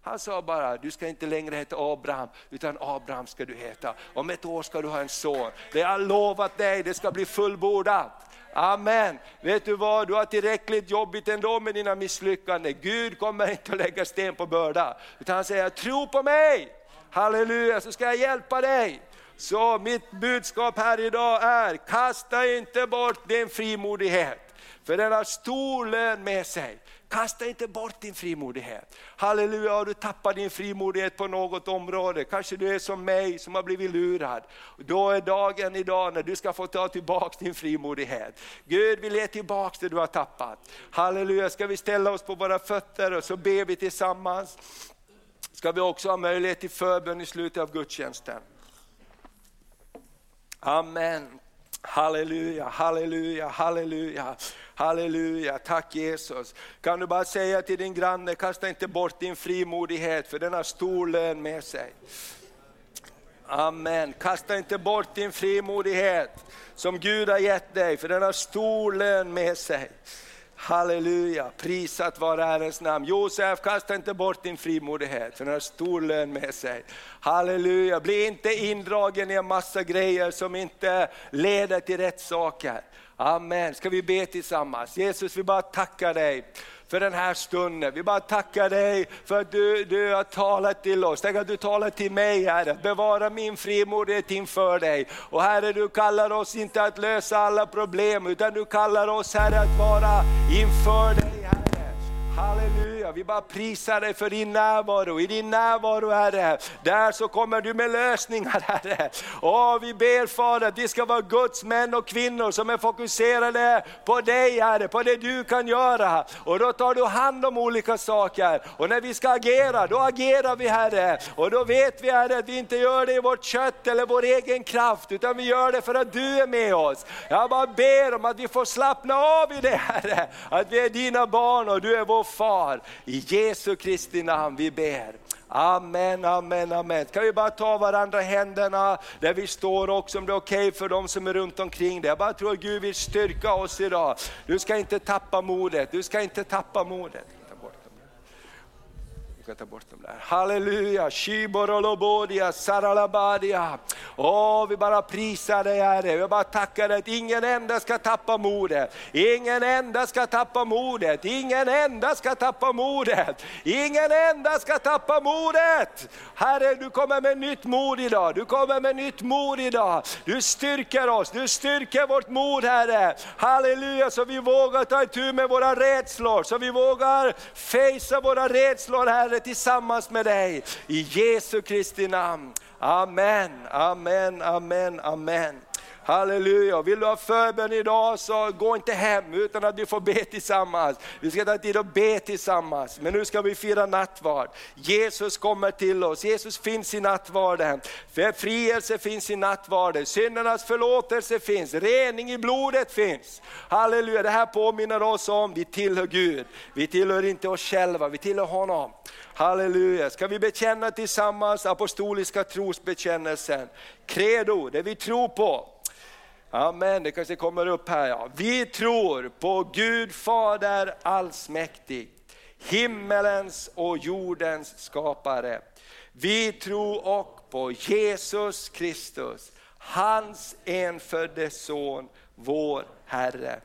Han sa bara, du ska inte längre heta Abraham, utan Abraham ska du heta. Om ett år ska du ha en son. Det har jag lovat dig, det ska bli fullbordat. Amen. Vet du vad, du har tillräckligt jobbigt ändå med dina misslyckanden. Gud kommer inte att lägga sten på börda. Utan han säger, tro på mig. Halleluja, så ska jag hjälpa dig. Så mitt budskap här idag är, kasta inte bort din frimodighet. För den har stor lön med sig. Kasta inte bort din frimodighet. Halleluja, har du tappat din frimodighet på något område, kanske du är som mig som har blivit lurad. Då är dagen idag när du ska få ta tillbaka din frimodighet. Gud vill ge tillbaka det du har tappat. Halleluja, ska vi ställa oss på våra fötter och så ber vi tillsammans. Ska vi också ha möjlighet till förbön i slutet av gudstjänsten. Amen. Halleluja, halleluja, halleluja. Halleluja, tack Jesus. Kan du bara säga till din granne, kasta inte bort din frimodighet för den har stor lön med sig. Amen, kasta inte bort din frimodighet som Gud har gett dig för den har stor lön med sig. Halleluja, prisat vare Herrens namn. Josef, kasta inte bort din frimodighet, för den har stor lön med sig. Halleluja, bli inte indragen i en massa grejer som inte leder till rätt saker. Amen. Ska vi be tillsammans? Jesus, vi bara tackar dig för den här stunden. Vi bara tackar dig för att du, du har talat till oss. Tänk att du talar till mig Herre, bevara min frimodighet inför dig. Och Herre, du kallar oss inte att lösa alla problem, utan du kallar oss Herre att vara inför dig Herre. Halleluja, vi bara prisar dig för din närvaro. I din närvaro Herre, där så kommer du med lösningar Herre. Åh, vi ber Fader att vi ska vara Guds män och kvinnor som är fokuserade på dig Herre, på det du kan göra. Och då tar du hand om olika saker. Och när vi ska agera, då agerar vi Herre. Och då vet vi Herre att vi inte gör det i vårt kött eller vår egen kraft, utan vi gör det för att du är med oss. Jag bara ber om att vi får slappna av i det Herre, att vi är dina barn och du är vår far. I Jesu Kristi namn vi ber. Amen, amen, amen. Kan vi bara ta varandra i händerna där vi står också om det är okej okay för de som är runt omkring dig. Jag bara tror att Gud vill styrka oss idag. Du ska inte tappa modet, du ska inte tappa modet ska ta bort dem där. Halleluja, shiborolobodia, saralabadia. Åh, vi bara prisar dig Herre, vi bara tackar dig att ingen enda ska tappa modet. Ingen enda ska tappa modet, ingen enda ska tappa modet. Ingen enda ska tappa modet. Herre, du kommer med nytt mod idag, du kommer med nytt mod idag. Du styrker oss, du styrker vårt mod Herre. Halleluja, så vi vågar ta itu med våra rädslor, så vi vågar fejsa våra rädslor Herre tillsammans med dig. I Jesu Kristi namn. Amen, amen, amen, amen. Halleluja, vill du ha förbön idag så gå inte hem utan att du får be tillsammans. Vi ska ta tid att be tillsammans, men nu ska vi fira nattvard. Jesus kommer till oss, Jesus finns i nattvarden. Befrielse finns i nattvarden, syndernas förlåtelse finns, rening i blodet finns. Halleluja, det här påminner oss om, vi tillhör Gud. Vi tillhör inte oss själva, vi tillhör honom. Halleluja, ska vi bekänna tillsammans apostoliska trosbekännelsen. Credo, det vi tror på. Amen, det kanske kommer upp här. Ja. Vi tror på Gud Fader allsmäktig, himmelens och jordens skapare. Vi tror också på Jesus Kristus, hans enfödde son, vår Herre.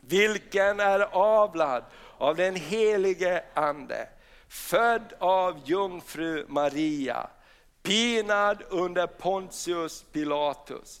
Vilken är avlad av den helige Ande, född av jungfru Maria, pinad under Pontius Pilatus,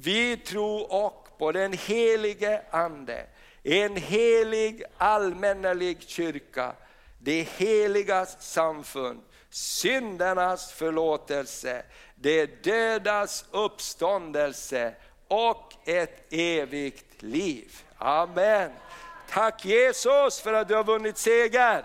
Vi tror och på den helige Ande, en helig allmännelig kyrka, det heligas samfund, syndernas förlåtelse, det dödas uppståndelse och ett evigt liv. Amen. Tack Jesus för att du har vunnit seger.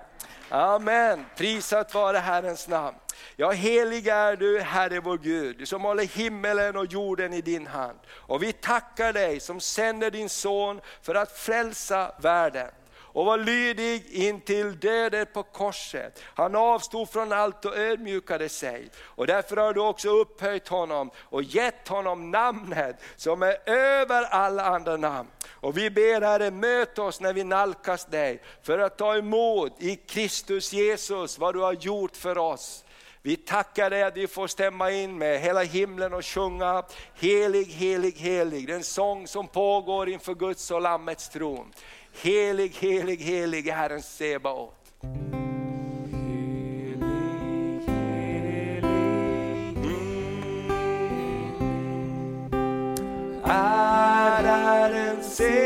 Amen, prisat vare Herrens namn. Ja, helig är du, Herre vår Gud, du som håller himmelen och jorden i din hand. Och vi tackar dig som sänder din son för att frälsa världen och var lydig in till döden på korset. Han avstod från allt och ödmjukade sig. Och därför har du också upphöjt honom och gett honom namnet som är över alla andra namn. Och vi ber Herre, möt oss när vi nalkas dig för att ta emot i Kristus Jesus vad du har gjort för oss. Vi tackar dig att vi får stämma in med hela himlen och sjunga Helig, helig, helig, den sång som pågår inför Guds och Lammets tron. Helig, helig, helig är Herren Sebaot. Är Herren Sebaot.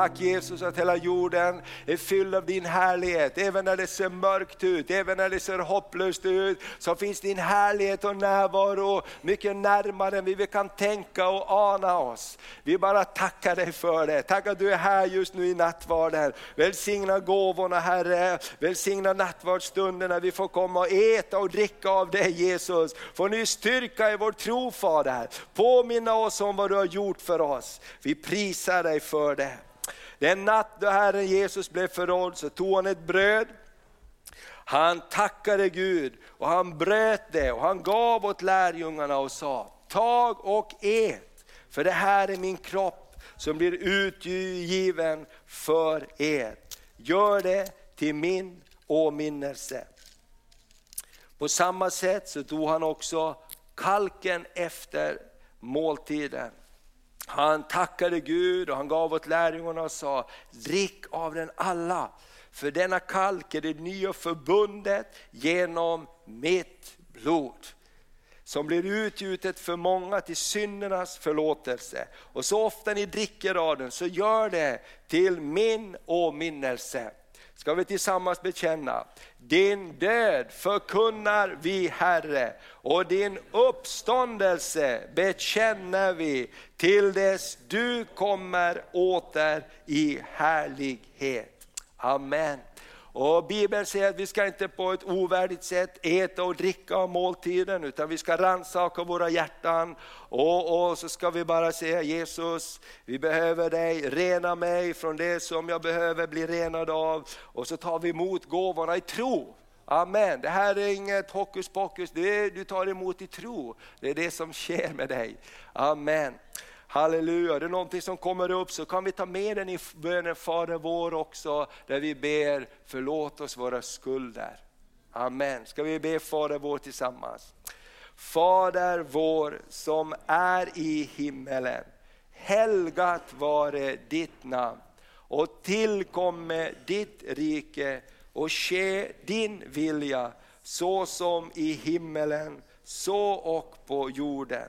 Tack Jesus att hela jorden är fylld av din härlighet. Även när det ser mörkt ut, även när det ser hopplöst ut, så finns din härlighet och närvaro mycket närmare än vi kan tänka och ana oss. Vi bara tackar dig för det. Tack att du är här just nu i nattvarden. Välsigna gåvorna Herre, välsigna nattvardsstunden när vi får komma och äta och dricka av dig Jesus. Får ny styrka i vår tro Fader. Påminna oss om vad du har gjort för oss. Vi prisar dig för det. Den natt då Herren Jesus blev förrådd så tog han ett bröd, han tackade Gud och han bröt det och han gav åt lärjungarna och sa, tag och ät, för det här är min kropp som blir utgiven för er. Gör det till min åminnelse. På samma sätt så tog han också kalken efter måltiden. Han tackade Gud och han gav åt lärjungarna och sa, drick av den alla. För denna kalk är det nya förbundet genom mitt blod. Som blir utgjutet för många till syndernas förlåtelse. Och så ofta ni dricker av den så gör det till min åminnelse. Ska vi tillsammans bekänna, din död förkunnar vi Herre och din uppståndelse bekänner vi till dess du kommer åter i härlighet. Amen. Och Bibeln säger att vi ska inte på ett ovärdigt sätt äta och dricka av måltiden utan vi ska rannsaka våra hjärtan och, och så ska vi bara säga Jesus, vi behöver dig, rena mig från det som jag behöver bli renad av och så tar vi emot gåvorna i tro. Amen. Det här är inget hokus pokus, det är, du tar emot i tro. Det är det som sker med dig. Amen. Halleluja, det är någonting som kommer upp så kan vi ta med den i bönen Fader vår också, där vi ber förlåt oss våra skulder. Amen. Ska vi be Fader vår tillsammans? Fader vår som är i himmelen. Helgat vare ditt namn och tillkomme ditt rike och ske din vilja så som i himmelen så och på jorden.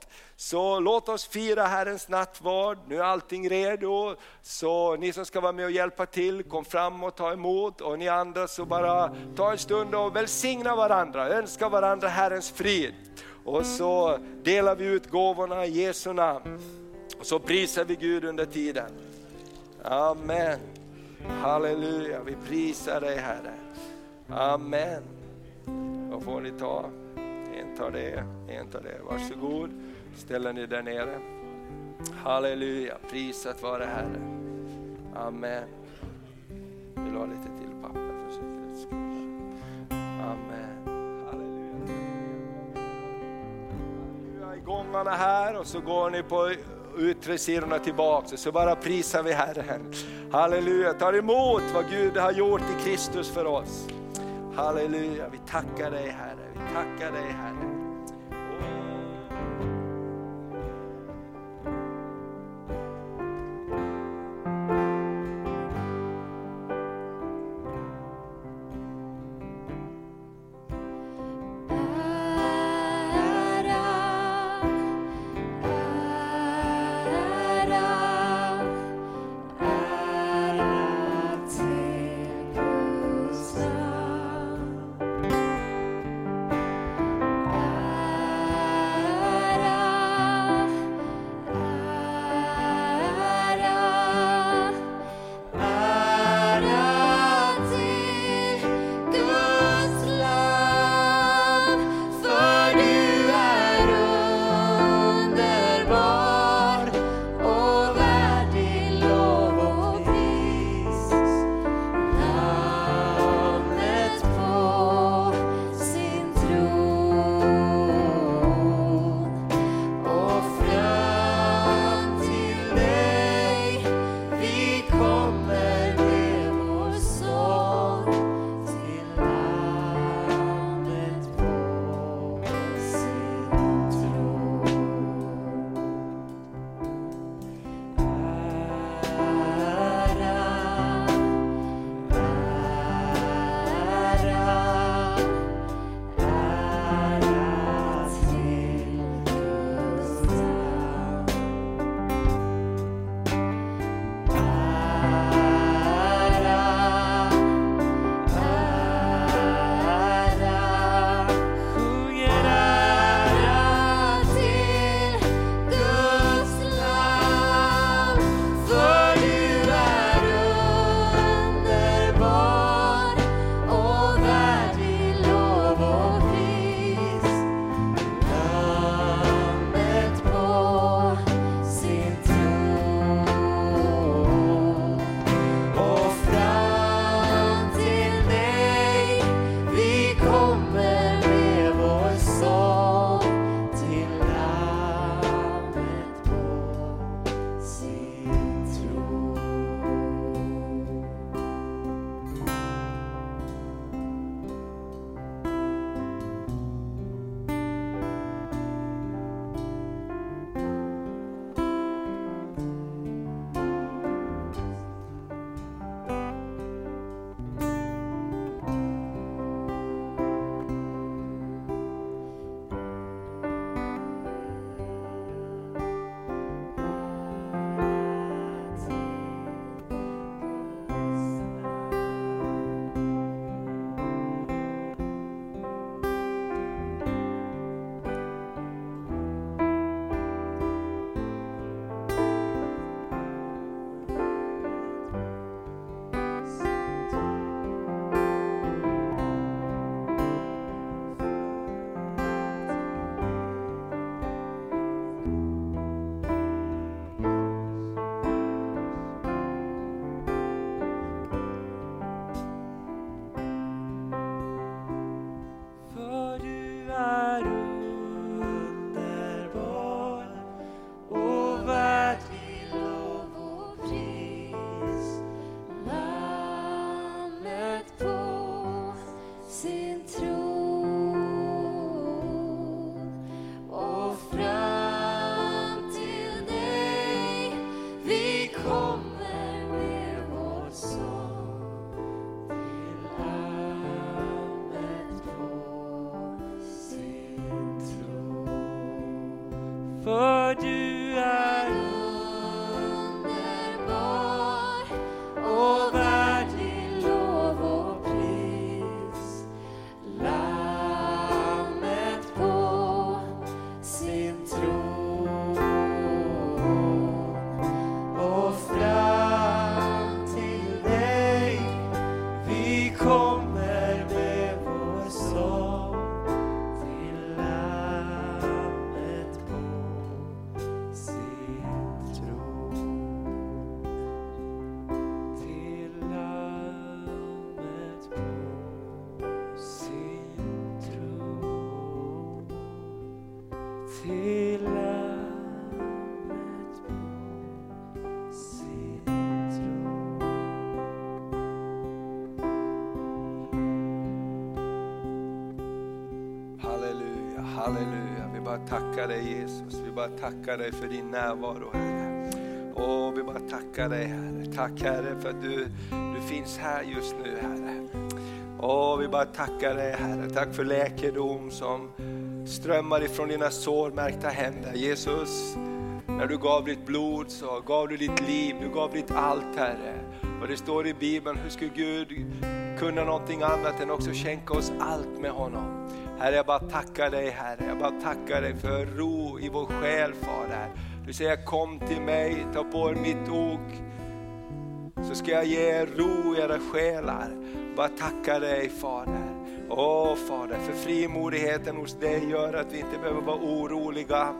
Så låt oss fira Herrens nattvard, nu är allting redo. Så ni som ska vara med och hjälpa till, kom fram och ta emot. Och ni andra så bara ta en stund och välsigna varandra, önska varandra Herrens frid. Och så delar vi ut gåvorna i Jesu namn. Och så prisar vi Gud under tiden. Amen. Halleluja, vi prisar dig Herre. Amen. Då får ni ta, en tar det, en tar det. Varsågod, ställer ni där nere. Halleluja, prisat vare Herre. Amen. Vill du ha lite till papper för säkerhets skull? Amen. Halleluja. I gångarna här och så går ni på yttre sidorna tillbaka så bara prisar vi Herren. Halleluja, tar emot vad Gud har gjort i Kristus för oss. Halleluja, vi tackar dig Herre, vi tackar dig Herre. Dig Jesus. Vi bara tackar dig för din närvaro Herre. Och vi bara tackar dig Herre. Tack Herre för att du, du finns här just nu Herre. Och vi bara tackar dig Herre. Tack för läkedom som strömmar ifrån dina sårmärkta händer. Jesus, när du gav ditt blod så gav du ditt liv, du gav ditt allt Herre. Och det står i Bibeln, hur skulle Gud kunna någonting annat än också skänka oss allt med honom? Herre, jag bara tackar dig Herre, jag bara tackar dig för ro i vår själ Fader. Du säger kom till mig, ta på er mitt ok, så ska jag ge er ro i era själar. Bara tacka dig Fader. Åh Fader, för frimodigheten hos dig gör att vi inte behöver vara oroliga.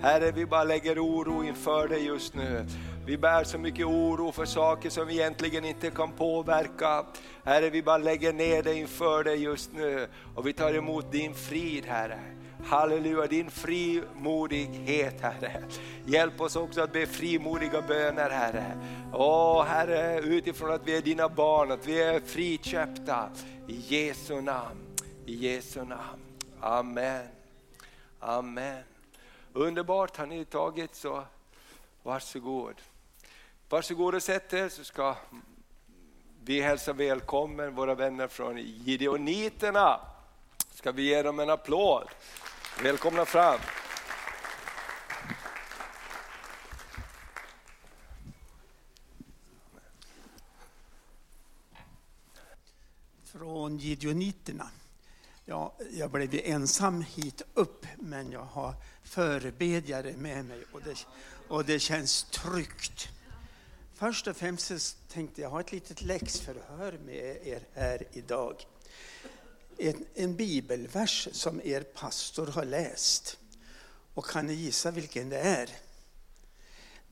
Herre, vi bara lägger oro inför dig just nu. Vi bär så mycket oro för saker som vi egentligen inte kan påverka. Herre, vi bara lägger ner det inför dig just nu och vi tar emot din frid Herre. Halleluja, din frimodighet Herre. Hjälp oss också att be frimodiga böner Herre. Åh Herre, utifrån att vi är dina barn, att vi är friköpta. I Jesu namn, i Jesu namn. Amen. Amen. Underbart, har ni tagit så varsågod. Varsågod och sätt er så ska vi hälsa välkommen våra vänner från Gideoniterna. Ska vi ge dem en applåd? Välkomna fram. Från Gideoniterna. Ja, jag blev ensam hit upp, men jag har förebedjare med mig och det, och det känns tryggt. Först och främst så tänkte jag ha ett litet läxförhör med er här idag. En, en bibelvers som er pastor har läst. Och kan ni gissa vilken det är?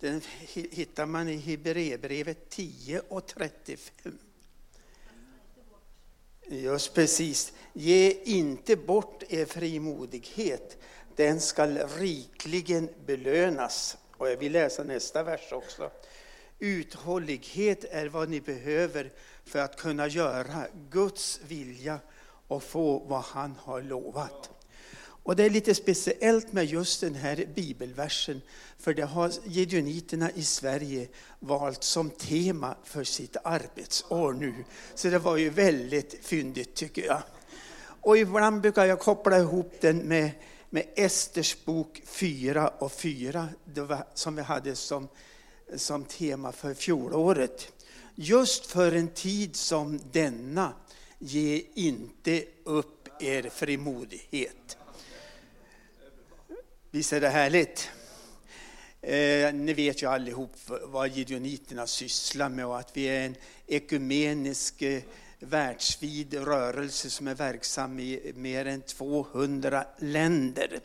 Den hittar man i Hebreerbrevet 10 och 35. Just precis. Ge inte bort er frimodighet. Den skall rikligen belönas. Och jag vill läsa nästa vers också. Uthållighet är vad ni behöver för att kunna göra Guds vilja och få vad han har lovat. Och Det är lite speciellt med just den här bibelversen, för det har Gideoniterna i Sverige valt som tema för sitt arbetsår nu. Så det var ju väldigt fyndigt tycker jag. Och ibland brukar jag koppla ihop den med, med Esters bok 4 och 4, som vi hade som, som tema för fjolåret. Just för en tid som denna, ge inte upp er frimodighet. Visst är det härligt? Eh, ni vet ju allihop vad gideoniterna sysslar med och att vi är en ekumenisk eh, världsvid rörelse som är verksam i mer än 200 länder.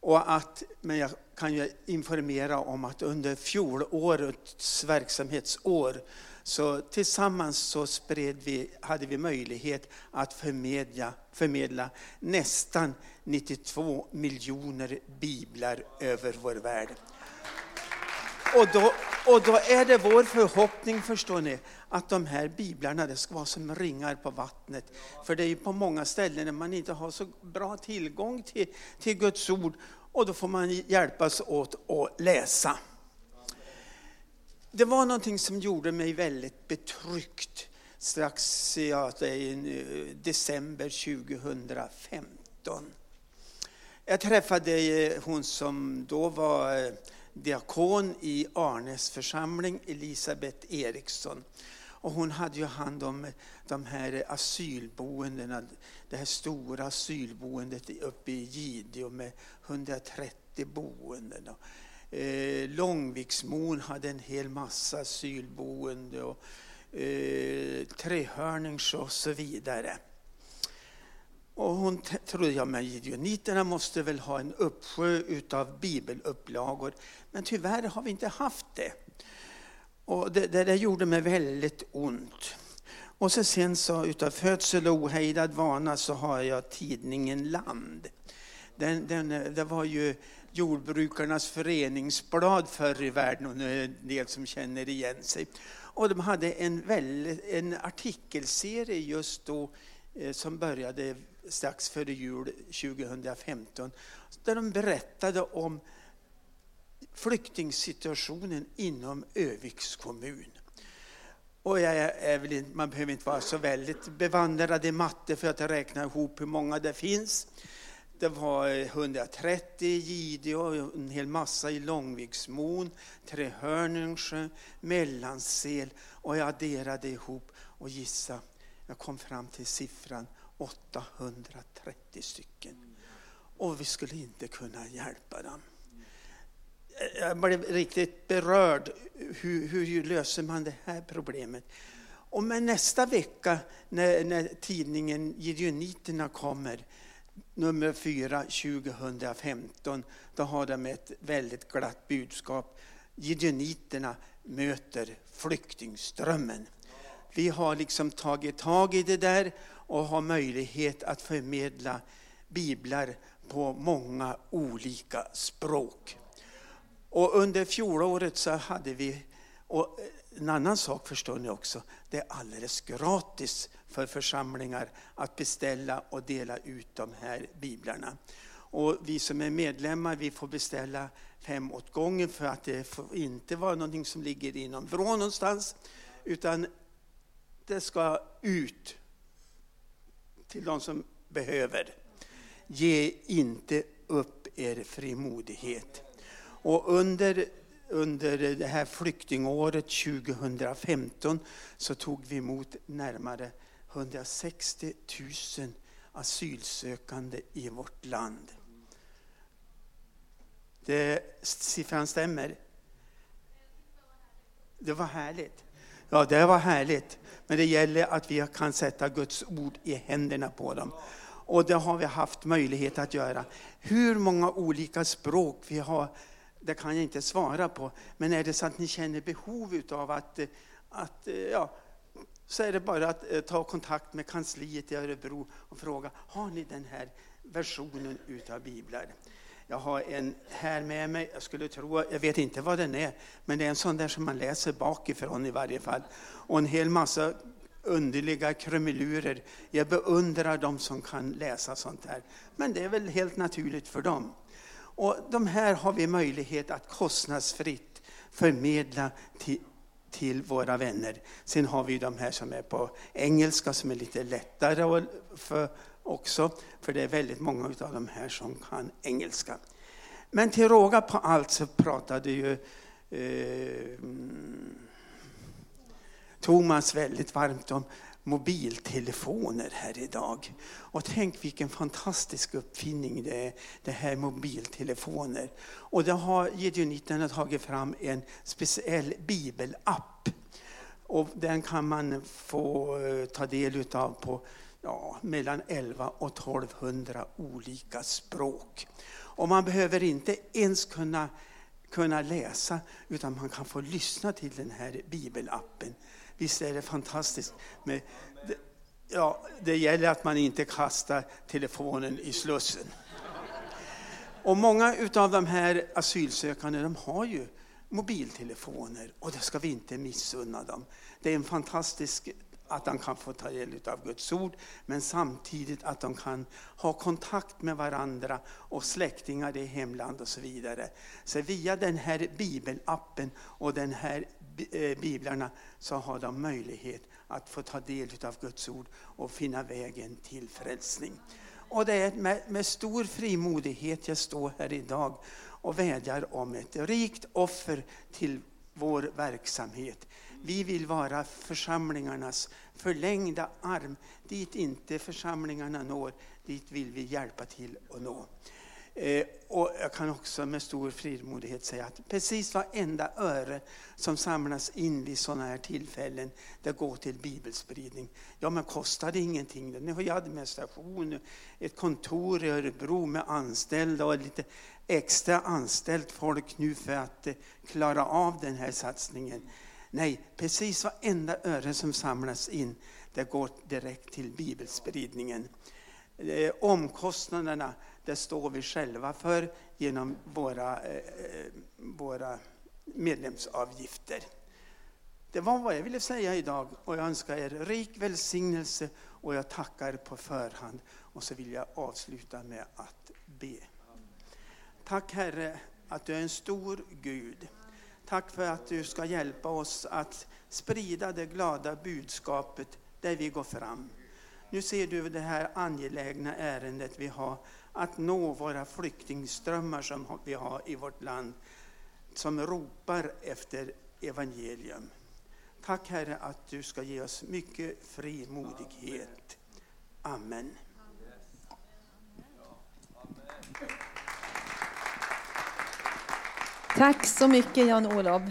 Och att, men jag kan ju informera om att under fjolårets verksamhetsår så tillsammans så spred vi, hade vi möjlighet att förmedla, förmedla nästan 92 miljoner biblar över vår värld. Och då, och då är det vår förhoppning, förstår ni, att de här biblarna det ska vara som ringar på vattnet. För det är ju på många ställen där man inte har så bra tillgång till, till Guds ord och då får man hjälpas åt att läsa. Det var någonting som gjorde mig väldigt betryckt strax ja, i december 2015. Jag träffade hon som då var eh, diakon i Arnes församling, Elisabeth Eriksson. Och hon hade ju hand om de här asylboendena, det här stora asylboendet uppe i Gideå med 130 boenden. Eh, Långviksmon hade en hel massa asylboende och eh, Trehörnings och så vidare. Och hon trodde, ja men gideoniterna måste väl ha en uppsjö utav bibelupplagor. Men tyvärr har vi inte haft det. Och det, det, det gjorde mig väldigt ont. Och så sen så utav födsel och ohejdad vana så har jag tidningen Land. Den, den, det var ju jordbrukarnas föreningsblad förr i världen och nu är det en del som känner igen sig. Och de hade en, väldigt, en artikelserie just då Eh, som började strax före jul 2015. Där de berättade om flyktingsituationen inom Öviks kommun. Och jag är väl, man behöver inte vara så väldigt bevandrad i matte för att räkna ihop hur många det finns. Det var eh, 130 i Gideå, en hel massa i Långviksmon, Trehörningsjö, Mellansel och jag adderade ihop och gissa, jag kom fram till siffran 830 stycken. Och vi skulle inte kunna hjälpa dem. Jag blev riktigt berörd. Hur, hur löser man det här problemet? Och men nästa vecka när, när tidningen Gideoniterna kommer, nummer 4 2015, då har de ett väldigt glatt budskap. Gideoniterna möter flyktingströmmen. Vi har liksom tagit tag i det där och har möjlighet att förmedla biblar på många olika språk. Och under fjolåret så hade vi, och en annan sak förstår ni också, det är alldeles gratis för församlingar att beställa och dela ut de här biblarna. Och vi som är medlemmar vi får beställa fem åt gången för att det får inte vara någonting som ligger inom vrå någonstans. Utan det ska ut till de som behöver. Ge inte upp er frimodighet. Och under, under det här flyktingåret 2015 så tog vi emot närmare 160 000 asylsökande i vårt land. Det, siffran stämmer. Det var härligt. Ja, det var härligt. Men det gäller att vi kan sätta Guds ord i händerna på dem. Och det har vi haft möjlighet att göra. Hur många olika språk vi har, det kan jag inte svara på. Men är det så att ni känner behov av att, att ja, så är det bara att eh, ta kontakt med kansliet i Örebro och fråga, har ni den här versionen utav biblar? Jag har en här med mig, jag skulle tro, jag vet inte vad den är, men det är en sån där som man läser bakifrån i varje fall. Och en hel massa underliga krumelurer. Jag beundrar de som kan läsa sånt här. Men det är väl helt naturligt för dem. Och de här har vi möjlighet att kostnadsfritt förmedla till, till våra vänner. Sen har vi de här som är på engelska som är lite lättare för också, för det är väldigt många av de här som kan engelska. Men till råga på allt så pratade ju eh, Thomas väldigt varmt om mobiltelefoner här idag. Och tänk vilken fantastisk uppfinning det är, det här mobiltelefoner. Och det har Gideoniterna tagit fram en speciell bibelapp. Och den kan man få eh, ta del av på ja, mellan 11 och 1200 olika språk. Och man behöver inte ens kunna, kunna läsa, utan man kan få lyssna till den här bibelappen. Visst är det fantastiskt? Med, ja, det gäller att man inte kastar telefonen i slussen. Och många av de här asylsökande de har ju mobiltelefoner och det ska vi inte missunna dem. Det är en fantastisk att de kan få ta del av Guds ord, men samtidigt att de kan ha kontakt med varandra och släktingar i hemland och så vidare. Så via den här bibelappen och den här eh, biblarna så har de möjlighet att få ta del av Guds ord och finna vägen till frälsning. Och det är med, med stor frimodighet jag står här idag och vädjar om ett rikt offer till vår verksamhet. Vi vill vara församlingarnas förlängda arm. Dit inte församlingarna når, dit vill vi hjälpa till att nå. Eh, och jag kan också med stor frimodighet säga att precis varenda öre som samlas in vid sådana här tillfällen, det går till bibelspridning. Ja, men kostar det ingenting? Ni har ju administration, ett kontor i Örebro med anställda och lite extra anställt folk nu för att eh, klara av den här satsningen. Nej, precis varenda öre som samlas in, det går direkt till bibelspridningen. Eh, omkostnaderna, det står vi själva för genom våra, eh, våra medlemsavgifter. Det var vad jag ville säga idag och jag önskar er rik välsignelse och jag tackar på förhand. Och så vill jag avsluta med att be. Tack Herre att du är en stor Gud. Tack för att du ska hjälpa oss att sprida det glada budskapet där vi går fram. Nu ser du det här angelägna ärendet vi har att nå våra flyktingströmmar som vi har i vårt land som ropar efter evangelium. Tack Herre att du ska ge oss mycket frimodighet. Amen. Tack så mycket Jan-Olov.